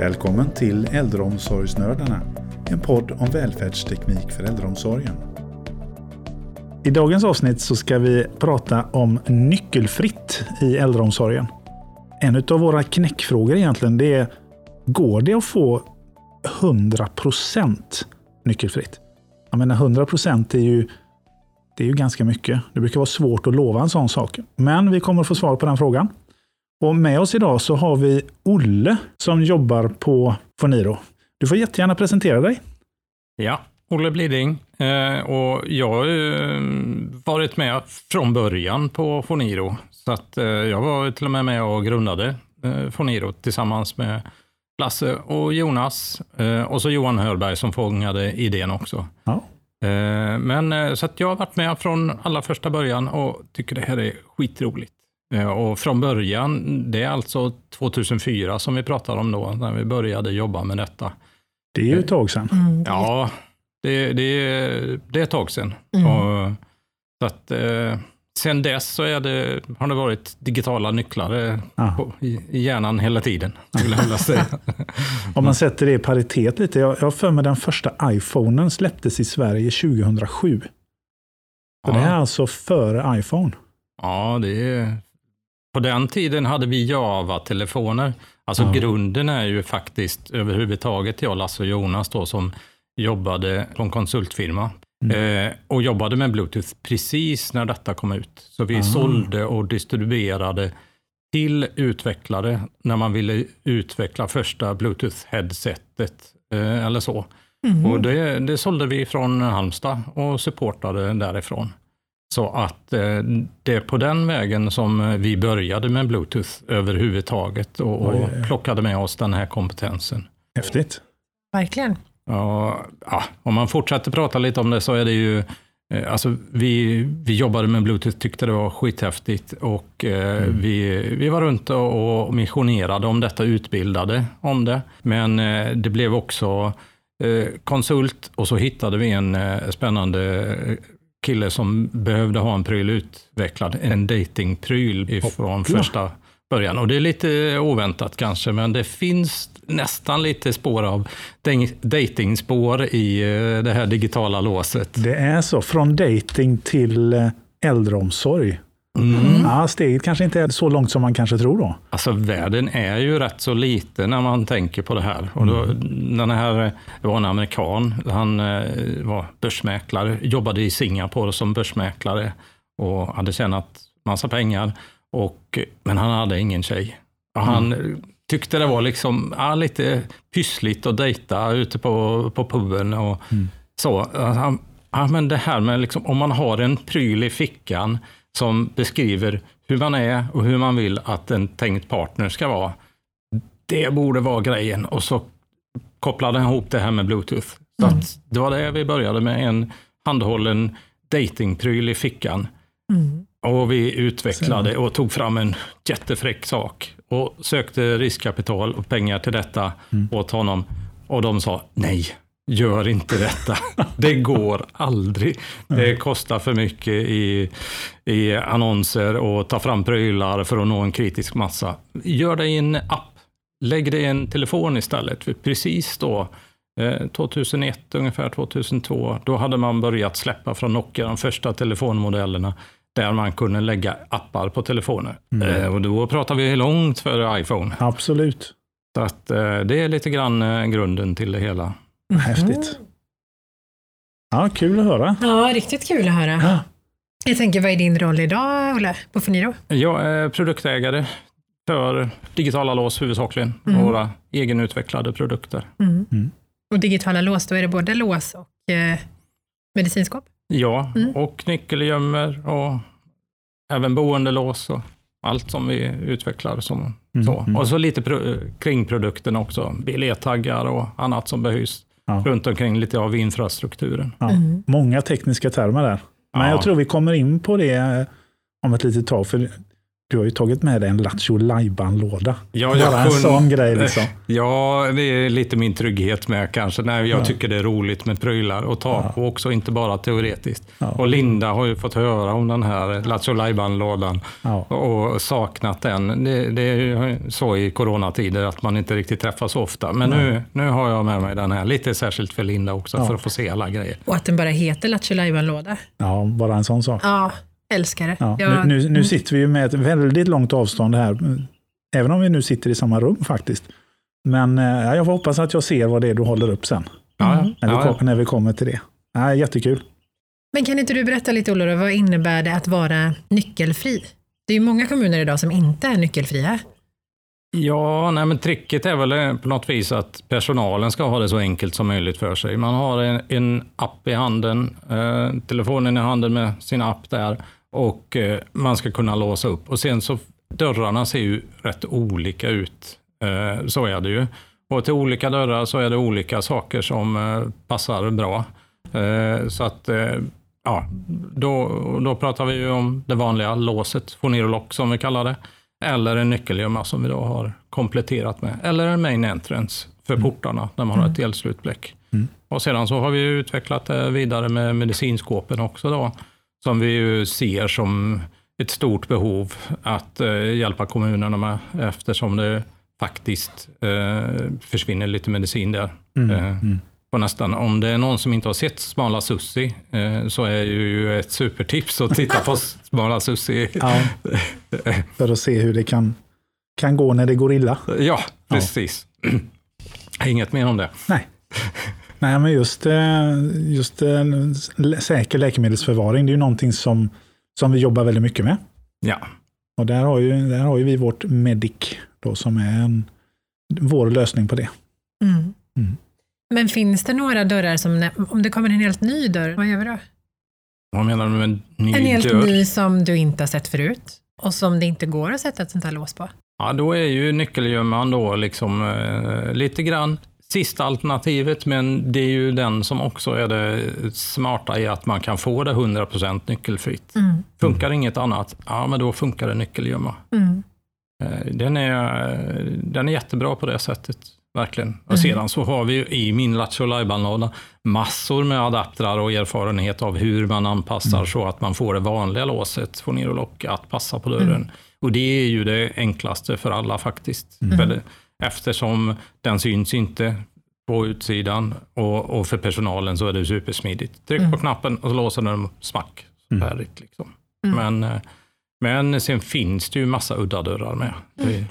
Välkommen till Äldreomsorgsnördarna, en podd om välfärdsteknik för äldreomsorgen. I dagens avsnitt så ska vi prata om nyckelfritt i äldreomsorgen. En av våra knäckfrågor egentligen det är, går det att få 100% nyckelfritt? Jag menar 100% är ju, det är ju ganska mycket. Det brukar vara svårt att lova en sån sak. Men vi kommer att få svar på den frågan. Och med oss idag så har vi Olle som jobbar på Foniro. Du får jättegärna presentera dig. Ja, Olle Bliding. Eh, och jag har eh, varit med från början på Foniro. Så att eh, jag var till och med med och grundade Foniro tillsammans med Lasse och Jonas. Och så Johan Hörberg som fångade idén också. Ja. Men så att jag har varit med från allra första början och tycker det här är skitroligt. Eh, Och från början, det är alltså 2004 som vi pratar om då, när vi började jobba med detta. Det är ju ett tag sedan. Ja, det, det, det är ett tag sedan. Mm. Och, så att, eh, sen dess så är det, har det varit digitala nycklar Ja. på, i, i hjärnan hela tiden. Om man sätter det i paritet lite. Jag jag har för mig den första iPhonen släpptes i Sverige 2007. Så det är ja, alltså före iPhone. ja, det är, på den tiden hade vi Java-telefoner. Alltså Ja. grunden är ju faktiskt överhuvudtaget jag, Lasse och Jonas då, som jobbade på en konsultfirma. Mm. Eh, och jobbade med Bluetooth precis när detta kom ut. Så vi Ah. sålde och distribuerade till utvecklare när man ville utveckla första Bluetooth-headsetet eh, eller så. Och det, det sålde vi från Halmstad och supportade därifrån. Så att eh, det är på den vägen som vi började med Bluetooth överhuvudtaget och, och Oj, plockade med oss den här kompetensen. Häftigt. Verkligen. Ja, ja, om man fortsätter prata lite om det så är det ju, eh, alltså vi, vi jobbade med Bluetooth, tyckte det var skithäftigt och eh, vi, vi var runt och, missionerade om detta, utbildade om det. Men eh, det blev också eh, konsult och så hittade vi en eh, spännande kille som behövde ha en pryl utvecklad, en datingpryl ifrån Hoppla. första början. Och det är lite oväntat kanske, men det finns nästan lite spår av datingspår i eh, det här digitala låset. Det är så. Från dating till eh, äldreomsorg. Mm. Ja, steget kanske inte är så långt som man kanske tror då. Alltså världen är ju rätt så liten när man tänker på det här. Och då, den här det var en amerikan, han eh, var börsmäklare, jobbade i Singapore som börsmäklare och hade tjänat massa pengar. Och, men han hade ingen tjej. Och han tyckte det var liksom ja, lite pyssligt att dejta ute på, på puben och så. Han, ja, men det här med liksom, om man har en pryl i fickan som beskriver hur man är och hur man vill att en tänkt partner ska vara. Det borde vara grejen. Och så kopplade han ihop det här med Bluetooth. Så att det var det vi började med, en handhållen datingpryl i fickan. Och vi utvecklade och tog fram en jättefräck sak och sökte riskkapital och pengar till detta åt honom. Och de sa nej, gör inte detta. Det går aldrig. Det kostar för mycket i, i annonser och ta fram prylar för att nå en kritisk massa. Gör det i en app. Lägg det i en telefon istället. För precis då, eh, 2001, ungefär 2002, då hade man börjat släppa från Nokia de första telefonmodellerna där man kunde lägga appar på telefoner. Eh, och då pratar vi långt före iPhone. Absolut. Så att, eh, det är lite grann eh, grunden till det hela. Häftigt. Ja, kul att höra. Ja, riktigt kul att höra. Ja. Jag tänker, vad är din roll idag, Olle, på Foniro? Jag är produktägare för digitala lås huvudsakligen, våra egenutvecklade produkter. Mm. Och digitala lås, då är det både lås och eh, medicinskåp? Ja, Mm. och nyckelgömmer och även boendelås och allt som vi utvecklar. Som, Mm, så. mm. Och så lite pro- kring produkten också, biljettaggar och annat som behövs Ja. runt omkring lite av infrastrukturen. Ja. Mm. Många tekniska termer där. Men Ja. jag tror vi kommer in på det om ett litet tag. För Du har ju tagit med dig en Lattjo låda Ja, Bara jag en sjön- sån grej liksom. Ja, det är lite min trygghet med kanske. Nej, jag Ja. tycker det är roligt med prylar att ta på också, inte bara teoretiskt. Ja. Och Linda har ju fått höra om den här Lattjo lådan Ja. och saknat den. Det, det är ju så i coronatider att man inte riktigt träffas ofta. Men nu, nu har jag med mig den här, lite särskilt för Linda också, Ja. för att få se alla grejer. Och att den bara heter Lattjo låda ja, bara en sån sak. Ja, älskar det. Ja, Jag- nu, nu, nu sitter vi ju med ett väldigt långt avstånd här, även om vi nu sitter i samma rum faktiskt. Men eh, jag får hoppas att jag ser vad det är du håller upp sen, Mm. när vi, kom, när vi kommer till det. Ja, jättekul. Men kan inte du berätta lite då, vad innebär det att vara nyckelfri? Det är ju många kommuner idag som inte är nyckelfria. Ja, nej, men tricket är väl eh, på något vis att personalen ska ha det så enkelt som möjligt för sig. Man har en, en app i handen, eh, telefonen i handen med sin app där och eh, man ska kunna låsa upp. Och sen så dörrarna ser ju rätt olika ut. Eh, så är det ju. Och till olika dörrar så är det olika saker som eh, passar bra. Så att ja, då, då pratar vi ju om det vanliga låset, få ner och lock som vi kallar det. Eller en nyckelgömma som vi då har kompletterat med. Eller en main entrance för portarna när man har ett elslutbläck. Mm. Och sedan så har vi utvecklat det vidare med medicinskåpen också då. Som vi ju ser som ett stort behov att eh, hjälpa kommunerna med eftersom det faktiskt eh, försvinner lite medicin där. Mm. Eh, Mm. på nästan, om det är någon som inte har sett Smala Sussi eh, så är ju ett supertips att titta på Smala Sussi. Ja, för att se hur det kan, kan gå när det går illa. Ja, precis. Inget mer om det. Nej. Nej, men just, eh, just eh, säker läkemedelsförvaring, det är ju någonting som, som vi jobbar väldigt mycket med. Ja, Och där har ju, där har ju vi vårt Medic då, som är en, vår lösning på det. Mm. Mm. Men finns det några dörrar som, om det kommer en helt ny dörr, vad gör vi då? vad menar du med en ny En helt dörr? ny som du inte har sett förut och som det inte går att sätta ett sånt här lås på. Ja, då är ju nyckelgömman då liksom eh, lite grann sista alternativet, men det är ju den som också är det smarta i att man kan få det 100% nyckelfritt. Mm. Funkar inget annat, ja men då funkar det nyckelgömma. Mm. Eh, Den är, den är jättebra på det sättet, verkligen. Och Mm. sedan så har vi ju i min Lattjo låda massor med adaptrar och erfarenhet av hur man anpassar så att man får det vanliga låset, få ner och locka, att passa på dörren. Mm. Och det är ju det enklaste för alla faktiskt. Mm. För det, eftersom den syns inte på utsidan och, och för personalen så är det supersmidigt. Tryck Mm. på knappen och så låser den smack. Mm. Färdigt liksom. Mm. Men, eh, men sen finns det ju massa udda dörrar med. Det,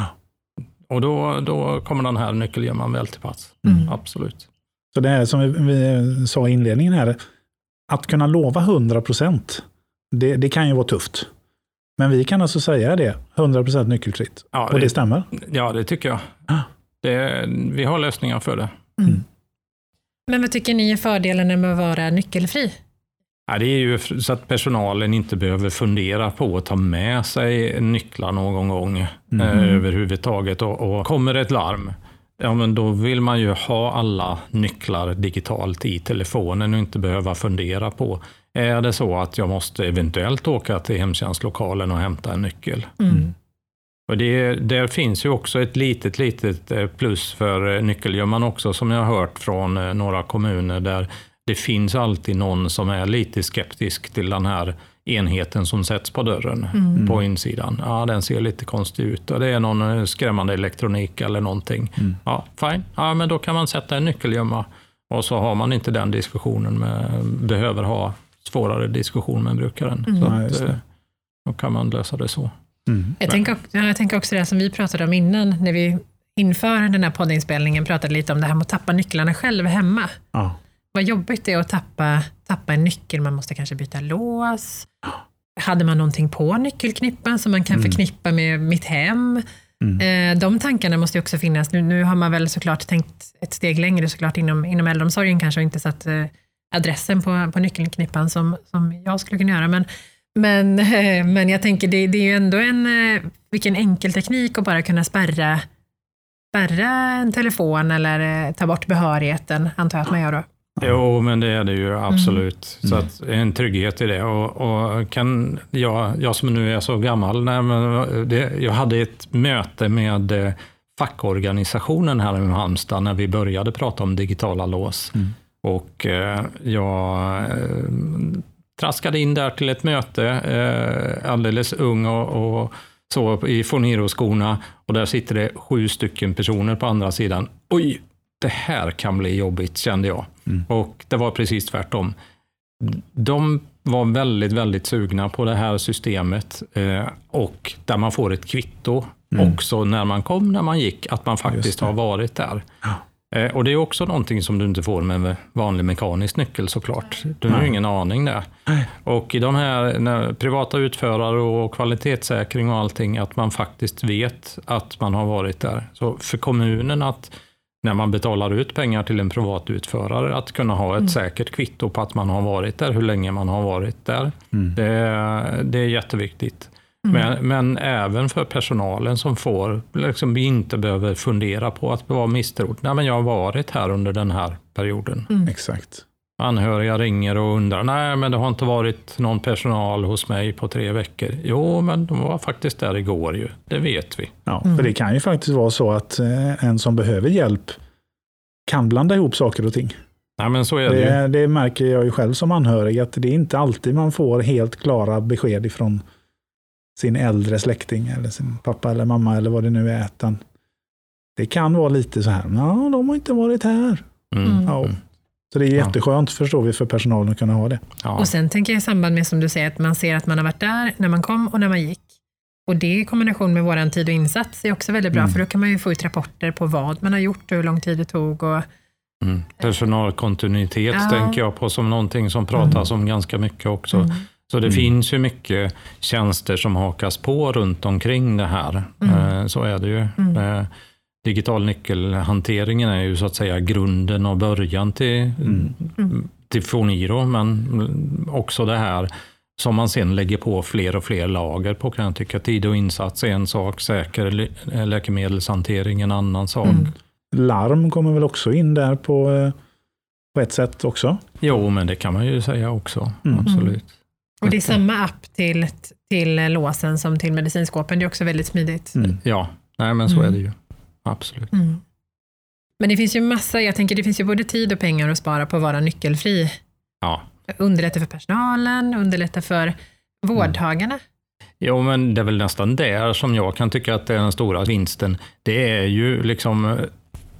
och då, då kommer den här nyckelgömman väl till pass. Mm. Absolut. Så det är som vi, vi sa i inledningen här, att kunna lova 100 procent, det, det kan ju vara tufft. Men vi kan alltså säga det, 100 procent nyckelfritt. Ja, Och det det, stämmer. ja, det tycker jag. Ah. Det, vi har lösningar för det. Mm. Men vad tycker ni är fördelarna med att vara nyckelfri? Ja, det är ju så att personalen inte behöver fundera på att ta med sig nycklar någon gång Mm. eh, överhuvudtaget. Och, och kommer ett larm, ja men då vill man ju ha alla nycklar digitalt i telefonen och inte behöva fundera på, är det så att jag måste eventuellt åka till hemtjänstlokalen och hämta en nyckel? Mm. Och det, där finns ju också ett litet, litet eh, plus för eh, nyckelgömman också, som jag har hört från eh, några kommuner, där det finns alltid någon som är lite skeptisk till den här enheten som sätts på dörren Mm. på insidan. Ja, den ser lite konstig ut och det är någon skrämmande elektronik eller någonting. Mm. Ja, fine. Ja, men då kan man sätta en nyckelgömma och så har man inte den diskussionen med, behöver ha svårare diskussion med brukaren. Mm. Så att, eh, då kan man lösa det så. Mm. Jag, tänker, jag tänker också det som vi pratade om innan, när vi inför den här poddinspelningen pratade lite om det här med att tappa nycklarna själv hemma. Ja. Vad jobbigt det är att tappa, tappa en nyckel, man måste kanske byta lås. Hade man någonting på nyckelknippan som man kan Mm. förknippa med mitt hem? Mm. Eh, de tankarna måste ju också finnas. Nu, nu har man väl såklart tänkt ett steg längre såklart inom, inom äldreomsorgen kanske och inte satt eh, adressen på, på nyckelknippan som, som jag skulle kunna göra. Men, men, eh, men jag tänker det, det är ju ändå en, eh, vilken enkel teknik att bara kunna spärra, spärra en telefon eller eh, ta bort behörigheten, antar jag att man gör då. Jo, men det är det ju absolut. Mm. Så att, en trygghet i det. Och, och kan jag, jag som nu är så gammal, nej, men det, jag hade ett möte med eh, fackorganisationen här i Halmstad när vi började prata om digitala lås. Mm. Och eh, jag eh, traskade in där till ett möte, eh, alldeles ung och, och så i Foniro-skorna. Och där sitter det sju stycken personer på andra sidan. Oj, det här kan bli jobbigt, kände jag. Mm. Och det var precis tvärtom. De var väldigt, väldigt sugna på det här systemet eh, och där man får ett kvitto Mm. också när man kom, när man gick, att man faktiskt har varit där. Eh, och det är också någonting som du inte får med en vanlig mekanisk nyckel såklart. Du har ju ingen aning där. Och i de här när, privata utförare och kvalitetssäkring och allting, att man faktiskt vet att man har varit där. Så för kommunen att när man betalar ut pengar till en privat utförare, att kunna ha ett säkert kvitto på att man har varit där, hur länge man har varit där. Mm. Det, det är jätteviktigt. Men, men även för personalen som får, liksom, vi inte behöver fundera på att vara misstrodd. Nej, men jag har varit här under den här perioden. Exakt. Anhöriga ringer och undrar, nej men det har inte varit någon personal hos mig på tre veckor. Jo, men de var faktiskt där igår ju. Det vet vi. Ja, För det kan ju faktiskt vara så att eh, en som behöver hjälp kan blanda ihop saker och ting. Nej, men så är det, ju. Det, det märker jag ju själv som anhörig, att det är inte alltid man får helt klara besked ifrån sin äldre släkting eller sin pappa eller mamma eller vad det nu är. Utan det kan vara lite så här, ja, de har inte varit här. Mm. Ja. Mm. Så det är Ja. jätteskönt, förstår vi, för personalen att kunna ha det. Ja. Och sen tänker jag i samband med som du säger, att man ser att man har varit där när man kom och när man gick. Och det i kombination med våran tid och insats är också väldigt bra, Mm. för då kan man ju få ut rapporter på vad man har gjort och hur lång tid det tog. Och, Mm. Personalkontinuitet Ja. tänker jag på som någonting som pratas om ganska mycket också. Så det Mm. finns ju mycket tjänster som hakas på runt omkring det här. Mm. Eh, Så är det ju. Mm. Eh, Digital nyckelhanteringen är ju så att säga grunden och början till, Mm. Mm. till Foniro, men också det här som man sen lägger på fler och fler lager på kan jag tycka. Tid och insats är en sak, säker lä- läkemedelshantering en annan sak. Mm. Larm kommer väl också in där på, eh, på ett sätt också. Jo, men det kan man ju säga också. Mm. Absolut. Och det är samma app till, till låsen som till medicinskåpen, det är också väldigt smidigt. Mm. Ja, nej men så Mm. är det ju. Absolut. Mm. Men det finns ju massa, jag tänker det finns ju både tid och pengar att spara på att vara nyckelfri. Ja. Underlätta för personalen, underlätta för vårdtagarna. Jo, men det är väl nästan där som jag kan tycka att det är den stora vinsten. Det är ju liksom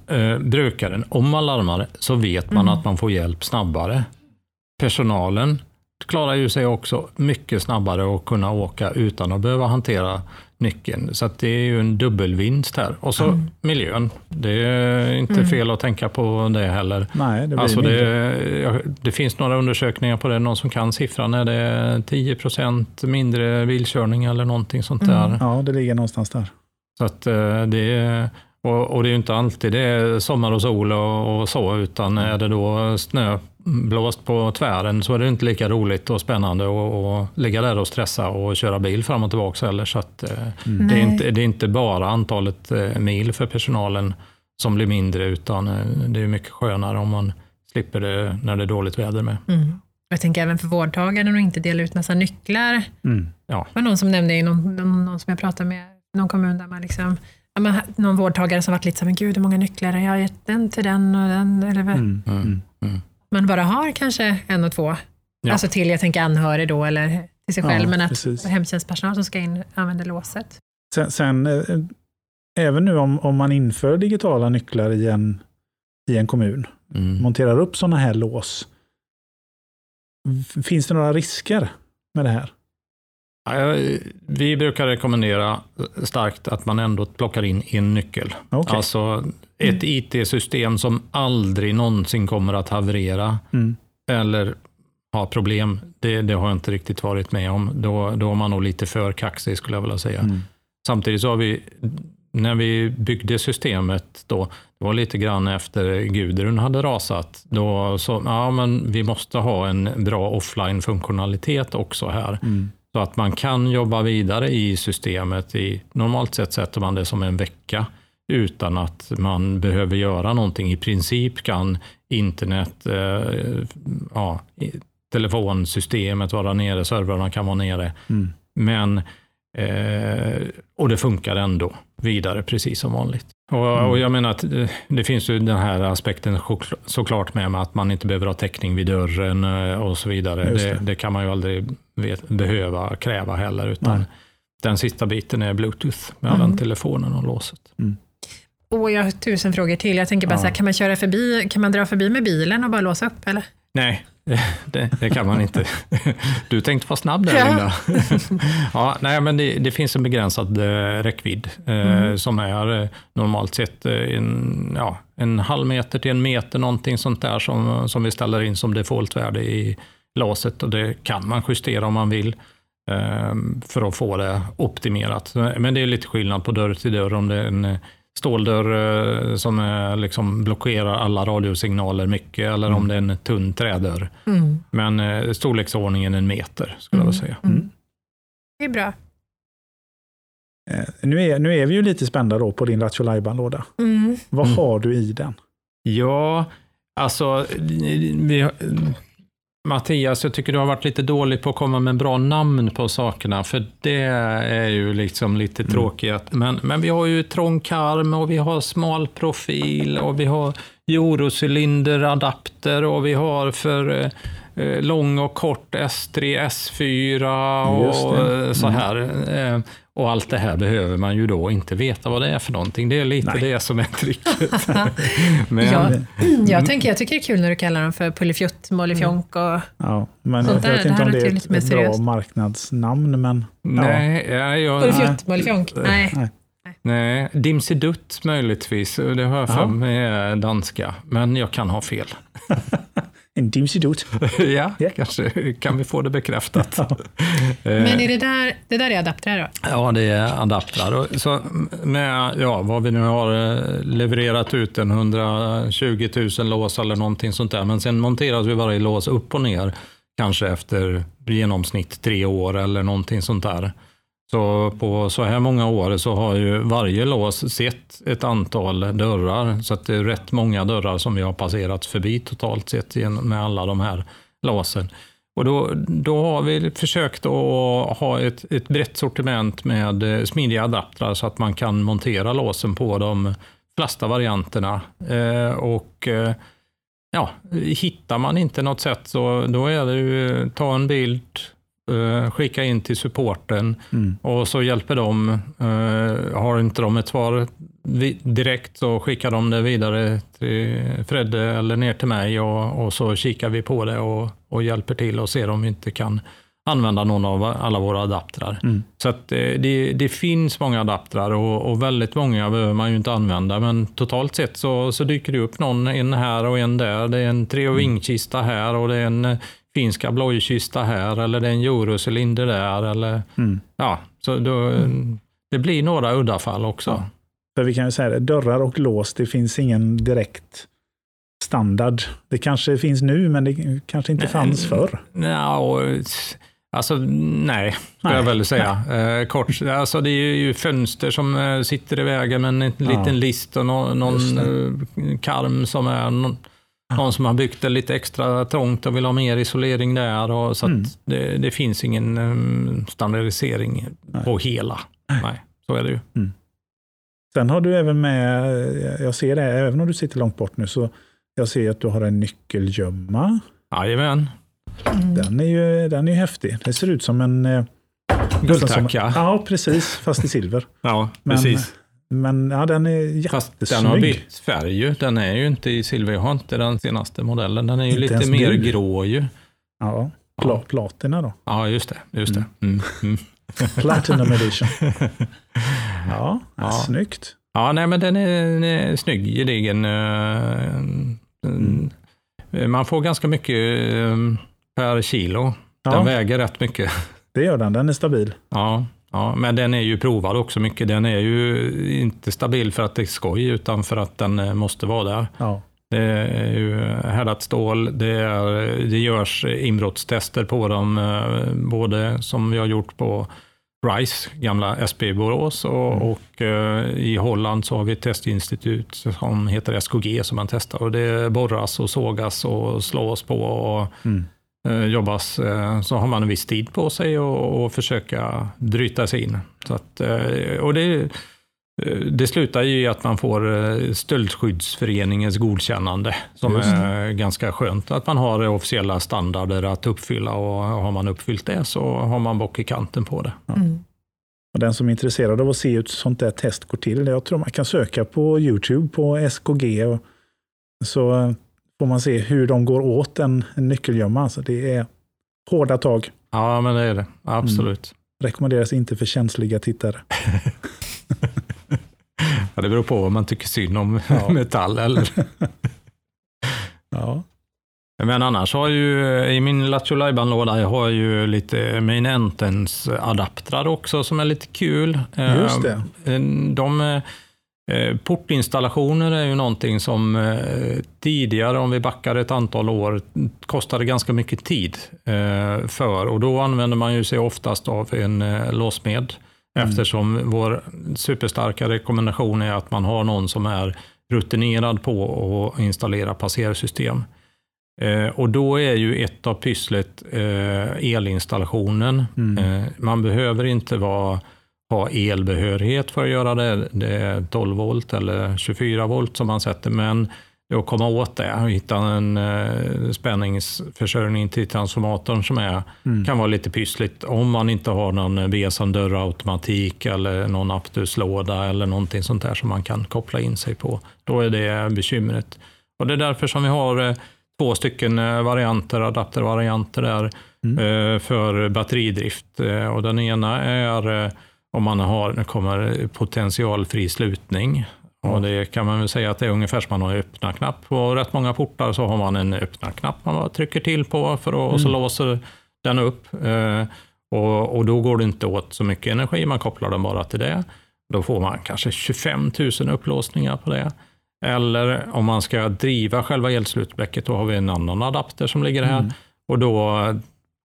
eh, brukaren, om man larmar så vet man Mm. att man får hjälp snabbare. Personalen klarar ju sig också mycket snabbare att kunna åka utan att behöva hantera nyckeln. Så det är ju en dubbelvinst här. Och så Mm. miljön. Det är inte Mm. fel att tänka på det heller. Nej, det blir Alltså det, det finns några undersökningar på det, någon som kan siffran, är det 10% mindre bilkörning eller någonting sånt där. Mm. Ja, det ligger någonstans där. Så att eh, det och, och det är ju inte alltid det är sommar och sol och, och så, utan är det då snöblåst på tvären så är det inte lika roligt och spännande att ligga där och stressa och köra bil fram och tillbaka heller. Så att, eh, Mm. det, är inte, det är inte bara antalet eh, mil för personalen som blir mindre, utan eh, det är mycket skönare om man slipper det när det är dåligt väder med. Mm. Jag tänker även för vårdtagaren att inte dela ut massa nycklar. Mm. Ja. Det var någon som nämnde i någon, någon, någon som jag pratade med, någon kommun där man liksom, ja, men, någon vårdtagare som varit lite så men gud hur många nycklar, jag har gett den till den och den. Eller, vad. Mm. Mm. Mm. Mm. Man bara har kanske en och två. Ja. Alltså till, jag tänker anhörig då, eller till sig Ja, själv, men att precis. hemtjänstpersonal som ska in använder låset. Sen, sen eh, även nu om, om man inför digitala nycklar i en, i en kommun, Mm. monterar upp sådana här lås, finns det några risker med det här? Vi brukar rekommendera starkt att man ändå plockar in en nyckel. Okej. Alltså ett IT-system som aldrig någonsin kommer att haverera Mm. eller ha problem, det, det har jag inte riktigt varit med om. Då, då är man nog lite för kaxig skulle jag vilja säga. Mm. Samtidigt så har vi, när vi byggde systemet då, det var lite grann efter Gudrun hade rasat, då så, ja men vi måste ha en bra offline-funktionalitet också här. Mm. Så att man kan jobba vidare i systemet. I, normalt sett sätter man det som en vecka. utan att man behöver göra någonting. I princip kan internet, eh, ja, telefonsystemet vara nere, servrarna kan vara nere. Mm. Men, eh, och det funkar ändå vidare precis som vanligt. Och, Mm. och jag menar att eh, det finns ju den här aspekten såklart med, med att man inte behöver ha täckning vid dörren eh, och så vidare. Det. det. Det, kan man ju aldrig vet, behöva kräva heller, utan Nej. den sista biten är bluetooth mellan Mm. telefonen och låset. Och jag har tusen frågor till. Jag tänker bara Ja. så här, kan man köra förbi, kan man dra förbi med bilen och bara låsa upp eller? Nej, det, det kan man inte. Du tänkte vara snabb där, Ja. Linda. Ja, nej, men det, det finns en begränsad eh, räckvidd eh, Mm. som är eh, normalt sett en, ja, en halv meter till en meter, någonting sånt där som, som vi ställer in som defaultvärde i låset och det kan man justera om man vill för att få det optimerat. Men det är lite skillnad på dörr till dörr om det är en ståldörr eh, som liksom blockerar alla radiosignaler mycket eller om det är en tunn trädörr. Mm. Men eh, storleksordningen en meter skulle jag vilja säga. Mm. Det är bra. Eh, Nu är, nu är vi ju lite spända då på din Ratio låda Mm. Vad Mm. har du i den? Ja, alltså vi, har- Mattias, jag tycker du har varit lite dålig på att komma med bra namn på sakerna, för det är ju liksom lite Mm. tråkigt. Men, men vi har ju trång karm och vi har smal profil och vi har eurocylinderadapter och vi har för eh, lång och kort S3, S4 Just och eh, så Mm. här. Eh, Och allt det här behöver man ju då inte veta vad det är för någonting. Det är lite Nej. det som är tricket. Men, Ja. Jag, tänker, jag tycker det är kul när du kallar dem för Pullefjutt, Mollifjonk och... Ja, men Sånt jag där, vet det inte om det är ett, ett bra marknadsnamn, men nej, ja, jag, Pullefjutt, Mollifjonk? Nej. nej. nej, Dimsidutt möjligtvis. Det har jag för mig är danska, men jag kan ha fel. en dimsidot. ja, Ja. kanske kan vi få det bekräftat. Men är det där, det där är adaptrar då? Ja, det är adaptrar. Så med ja, vad vi nu har eh, levererat ut, en 120 000 lås eller någonting sånt där. Men sen monteras vi varje lås upp och ner, kanske efter genomsnitt tre år eller någonting sånt där. Så på så här många år så har ju varje lås sett ett antal dörrar. Så att det är rätt många dörrar som vi har passerat förbi totalt sett med alla de här låsen. Och då, då har vi försökt att ha ett, ett brett sortiment med eh, smidiga adaptrar så att man kan montera låsen på de flesta varianterna. Eh, och eh, ja, hittar man inte något sätt så då är det ju ta en bild, skicka in till supporten Mm. och så hjälper de. Eh, har inte de ett svar direkt så skickar de det vidare till Fredde eller ner till mig och, och så kikar vi på det och, och hjälper till och ser om vi inte kan använda någon av alla våra adaptrar. Mm. Så att eh, det, det finns många adaptrar och, och väldigt många behöver man ju inte använda, men totalt sett så, så dyker det upp någon, en här och en där. Det är en Treo Wing-kista här och det är en eh, finsk ablojkista här eller det är en eurocylinder där. Eller, Mm. ja, så då, det blir några uddafall också. Ja. För vi kan ju säga det, dörrar och lås, det finns ingen direkt standard. Det kanske finns nu, men det kanske inte Nej. fanns förr. Ja, och, alltså nej, skulle jag Nej. väl säga. Eh, kort, alltså, det är ju fönster som eh, sitter i vägen med en Ja. liten list och nå- någon eh, karm som är någon, som har byggt det lite extra trångt och vill ha mer isolering där. Och, så Mm. det, det finns ingen eh, standardisering på hela. Nej, så är det ju. Sen har du även med, jag ser det, även om du sitter långt bort nu, så jag ser att du har en nyckelgömma. Jajamän. Mm. Den är ju den är ju häftig. Det ser ut som en... eh, Guldtacka. Ja, precis, fast i silver. Ja, Men- precis. Men ja, den är jättesnygg. Fast den har bytt färg ju. Den är ju inte i silver. Jag har inte den senaste modellen. Den är ju Inte lite mer du? grå ju. Ja, pla, platina då. Ja, just det. Just det. Mm. Mm. Platinum edition. Ja, Ja. snyggt. Ja, nej, men den är, den är snygg, gedigen. eh, mm. Man får ganska mycket eh, per kilo. Den Ja, väger rätt mycket. det gör den. Den är stabil. Ja, ja, men den är ju provad också mycket. Den är ju inte stabil för att det är skoj, utan för att den eh, måste vara där. Ja, Det är ju härdat stål, det, är, det görs inbrottstester på dem, eh, både som vi har gjort på RISE, gamla SB Borås och, Mm. och eh, i Holland så har vi ett testinstitut som heter SKG som man testar och det borras och sågas och slås på och Mm. Eh, jobbas. Eh, så har man en viss tid på sig och, och försöka bryta sig in. Så att, eh, och det, det slutar ju i att man får Stöldskyddsföreningens godkännande, som är ganska skönt. Att man har officiella standarder att uppfylla och har man uppfyllt det så har man bock i kanten på det. Mm. Och den som är intresserad av att se hur ett sånt där test går till, jag tror man kan söka på YouTube på SKG och så får man se hur de går åt en, en nyckelgömma. Alltså det är hårda tag. Ja, men det är det. Absolut. Rekommenderas inte för känsliga tittare. Ja, det beror på vad man tycker synd om Ja. metall. Eller? Ja, Men annars har ju i min Lattjo låda jag har ju lite main entrance adaptrar också som är lite kul. Just det. Eh, De portinstallationer är ju någonting som eh, tidigare, om vi backar ett antal år, kostade ganska mycket tid eh, för och då använder man ju sig oftast av en eh, låsmed eftersom vår superstarka rekommendation är att man har någon som är rutinerad på att installera passersystem. Eh, och då är ju ett av pysslet eh, elinstallationen. Eh, man behöver inte vara, ha elbehörighet för att göra det. Det är 12 volt eller 24 volt som man sätter, men det är att komma åt det och hitta en eh, spänningsförsörjning till transformatorn som är, kan vara lite pyssligt om man inte har någon BSM dörrautomatik eller någon Aptus-låda eller någonting sånt där som man kan koppla in sig på. Då är det bekymret. Och det är därför som vi har eh, två stycken eh, varianter, adaptervarianter där eh, för batteridrift. Eh, Och den ena är eh, om man har, nu kommer potentialfri slutning. Och det kan man väl säga att det är ungefär som man har öppna-knapp. På rätt många portar så har man en öppna-knapp man trycker till på för att, och så låser den upp. Eh, och, och då går det inte åt så mycket energi, man kopplar den bara till det. Då får man kanske 25 000 upplåsningar på det. Eller om man ska driva själva elslutblecket, då har vi en annan adapter som ligger här. Och då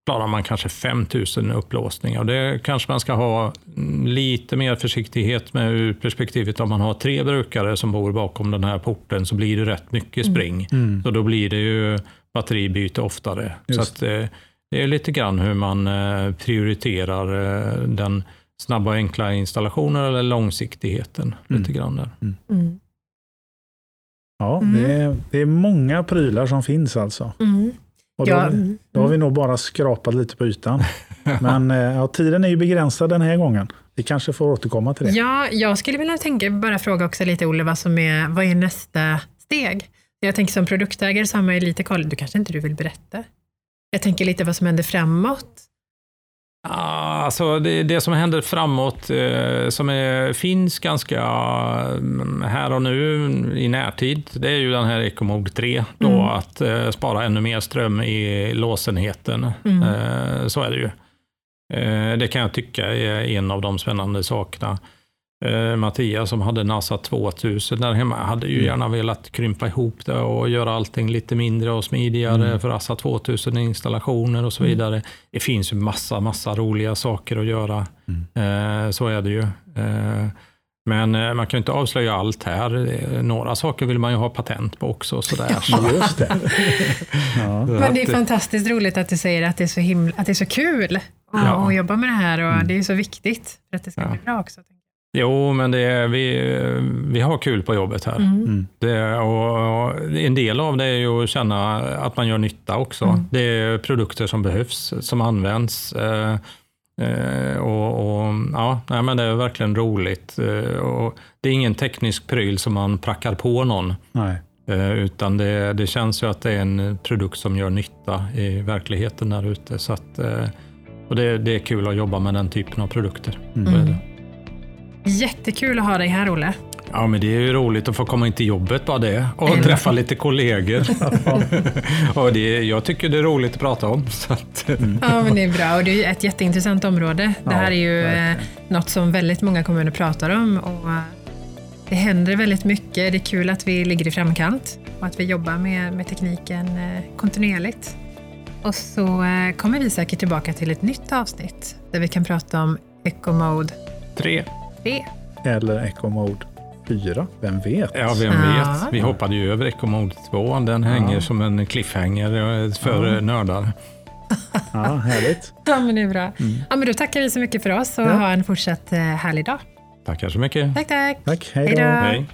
klarar man kanske 5000 upplåsningar. Och det kanske man ska ha mm, lite mer försiktighet med ur perspektivet om man har tre brukare som bor bakom den här porten så blir det rätt mycket spring. Så då blir det ju batteribyte oftare. Så Just. att, eh, det är lite grann hur man eh, prioriterar eh, den snabba och enkla installationen eller långsiktigheten. Lite grann där. Mm. ja Mm. det, är, det är många prylar som finns alltså. Mm. Och då, Ja, mm. då har vi nog bara skrapat lite på ytan. Men eh, ja, tiden är ju begränsad den här gången. Vi kanske får återkomma till det. Ja, jag skulle vilja tänka, bara fråga också lite Olle, vad som är, vad är nästa steg? Jag tänker som produktägare så har man ju lite koll, du kanske inte du vill berätta? Jag tänker lite vad som händer framåt. Ja, Alltså det, det som händer framåt, eh, som är, finns ganska mm, här och nu i närtid, det är ju den här Ecomode 3. Då, Mm. Att eh, spara ännu mer ström i låsenheten. Mm. Eh, så är det ju. Eh, det kan jag tycka är en av de spännande sakerna. Eh, Mattias som hade NASA 2000 där hemma hade ju gärna velat krympa ihop det och göra allting lite mindre och smidigare för ASA 2000 installationer och så vidare. Det finns ju massa, massa roliga saker att göra. Eh, så är det ju. Eh, men eh, man kan ju inte avslöja allt här. Eh, Några saker vill man ju ha patent på också. Sådär. Så Just det. Ja. Men det är fantastiskt roligt att du säger att det är så, himla, att det är så kul att, Ja. att jobba med det här och det är så viktigt för att det ska Ja. bli bra också. Jo, men det är, vi, vi har kul på jobbet här. Mm. Det, och, och en del av det är ju att känna att man gör nytta också. Det är produkter som behövs, som används. Eh, eh, och, och, ja, nej, men det är verkligen roligt. Eh, och det är ingen teknisk pryl som man prackar på någon. Nej. Eh, utan det, det känns ju att det är en produkt som gör nytta i verkligheten där ute. Så att, eh, och det, det är kul att jobba med den typen av produkter. Mm. Jättekul att ha dig här Olle. Ja, men det är ju roligt att få komma in till jobbet bara det och träffa lite kollegor. och det, jag tycker det är roligt att prata om. Att, Ja, men det är bra och det är ett jätteintressant område. Det här är ju eh, verkligen. något som väldigt många kommuner pratar om och eh, det händer väldigt mycket. Det är kul att vi ligger i framkant och att vi jobbar med, med tekniken eh, kontinuerligt. Och så kommer vi säkert tillbaka till ett nytt avsnitt där vi kan prata om Eco Mode Tre. 3. Eller Echo Mode 4, vem vet? Ja, vem Ja. vet. Vi hoppade ju över Eco Mode 2. Den hänger som en cliffhanger eh, för nördar. Ja, härligt. Ja, men det är bra. Ja, men då tackar vi så mycket för oss och Ja. ha en fortsatt eh, härlig dag. Tackar så mycket. Tack, tack. Tack, hej då. Hej.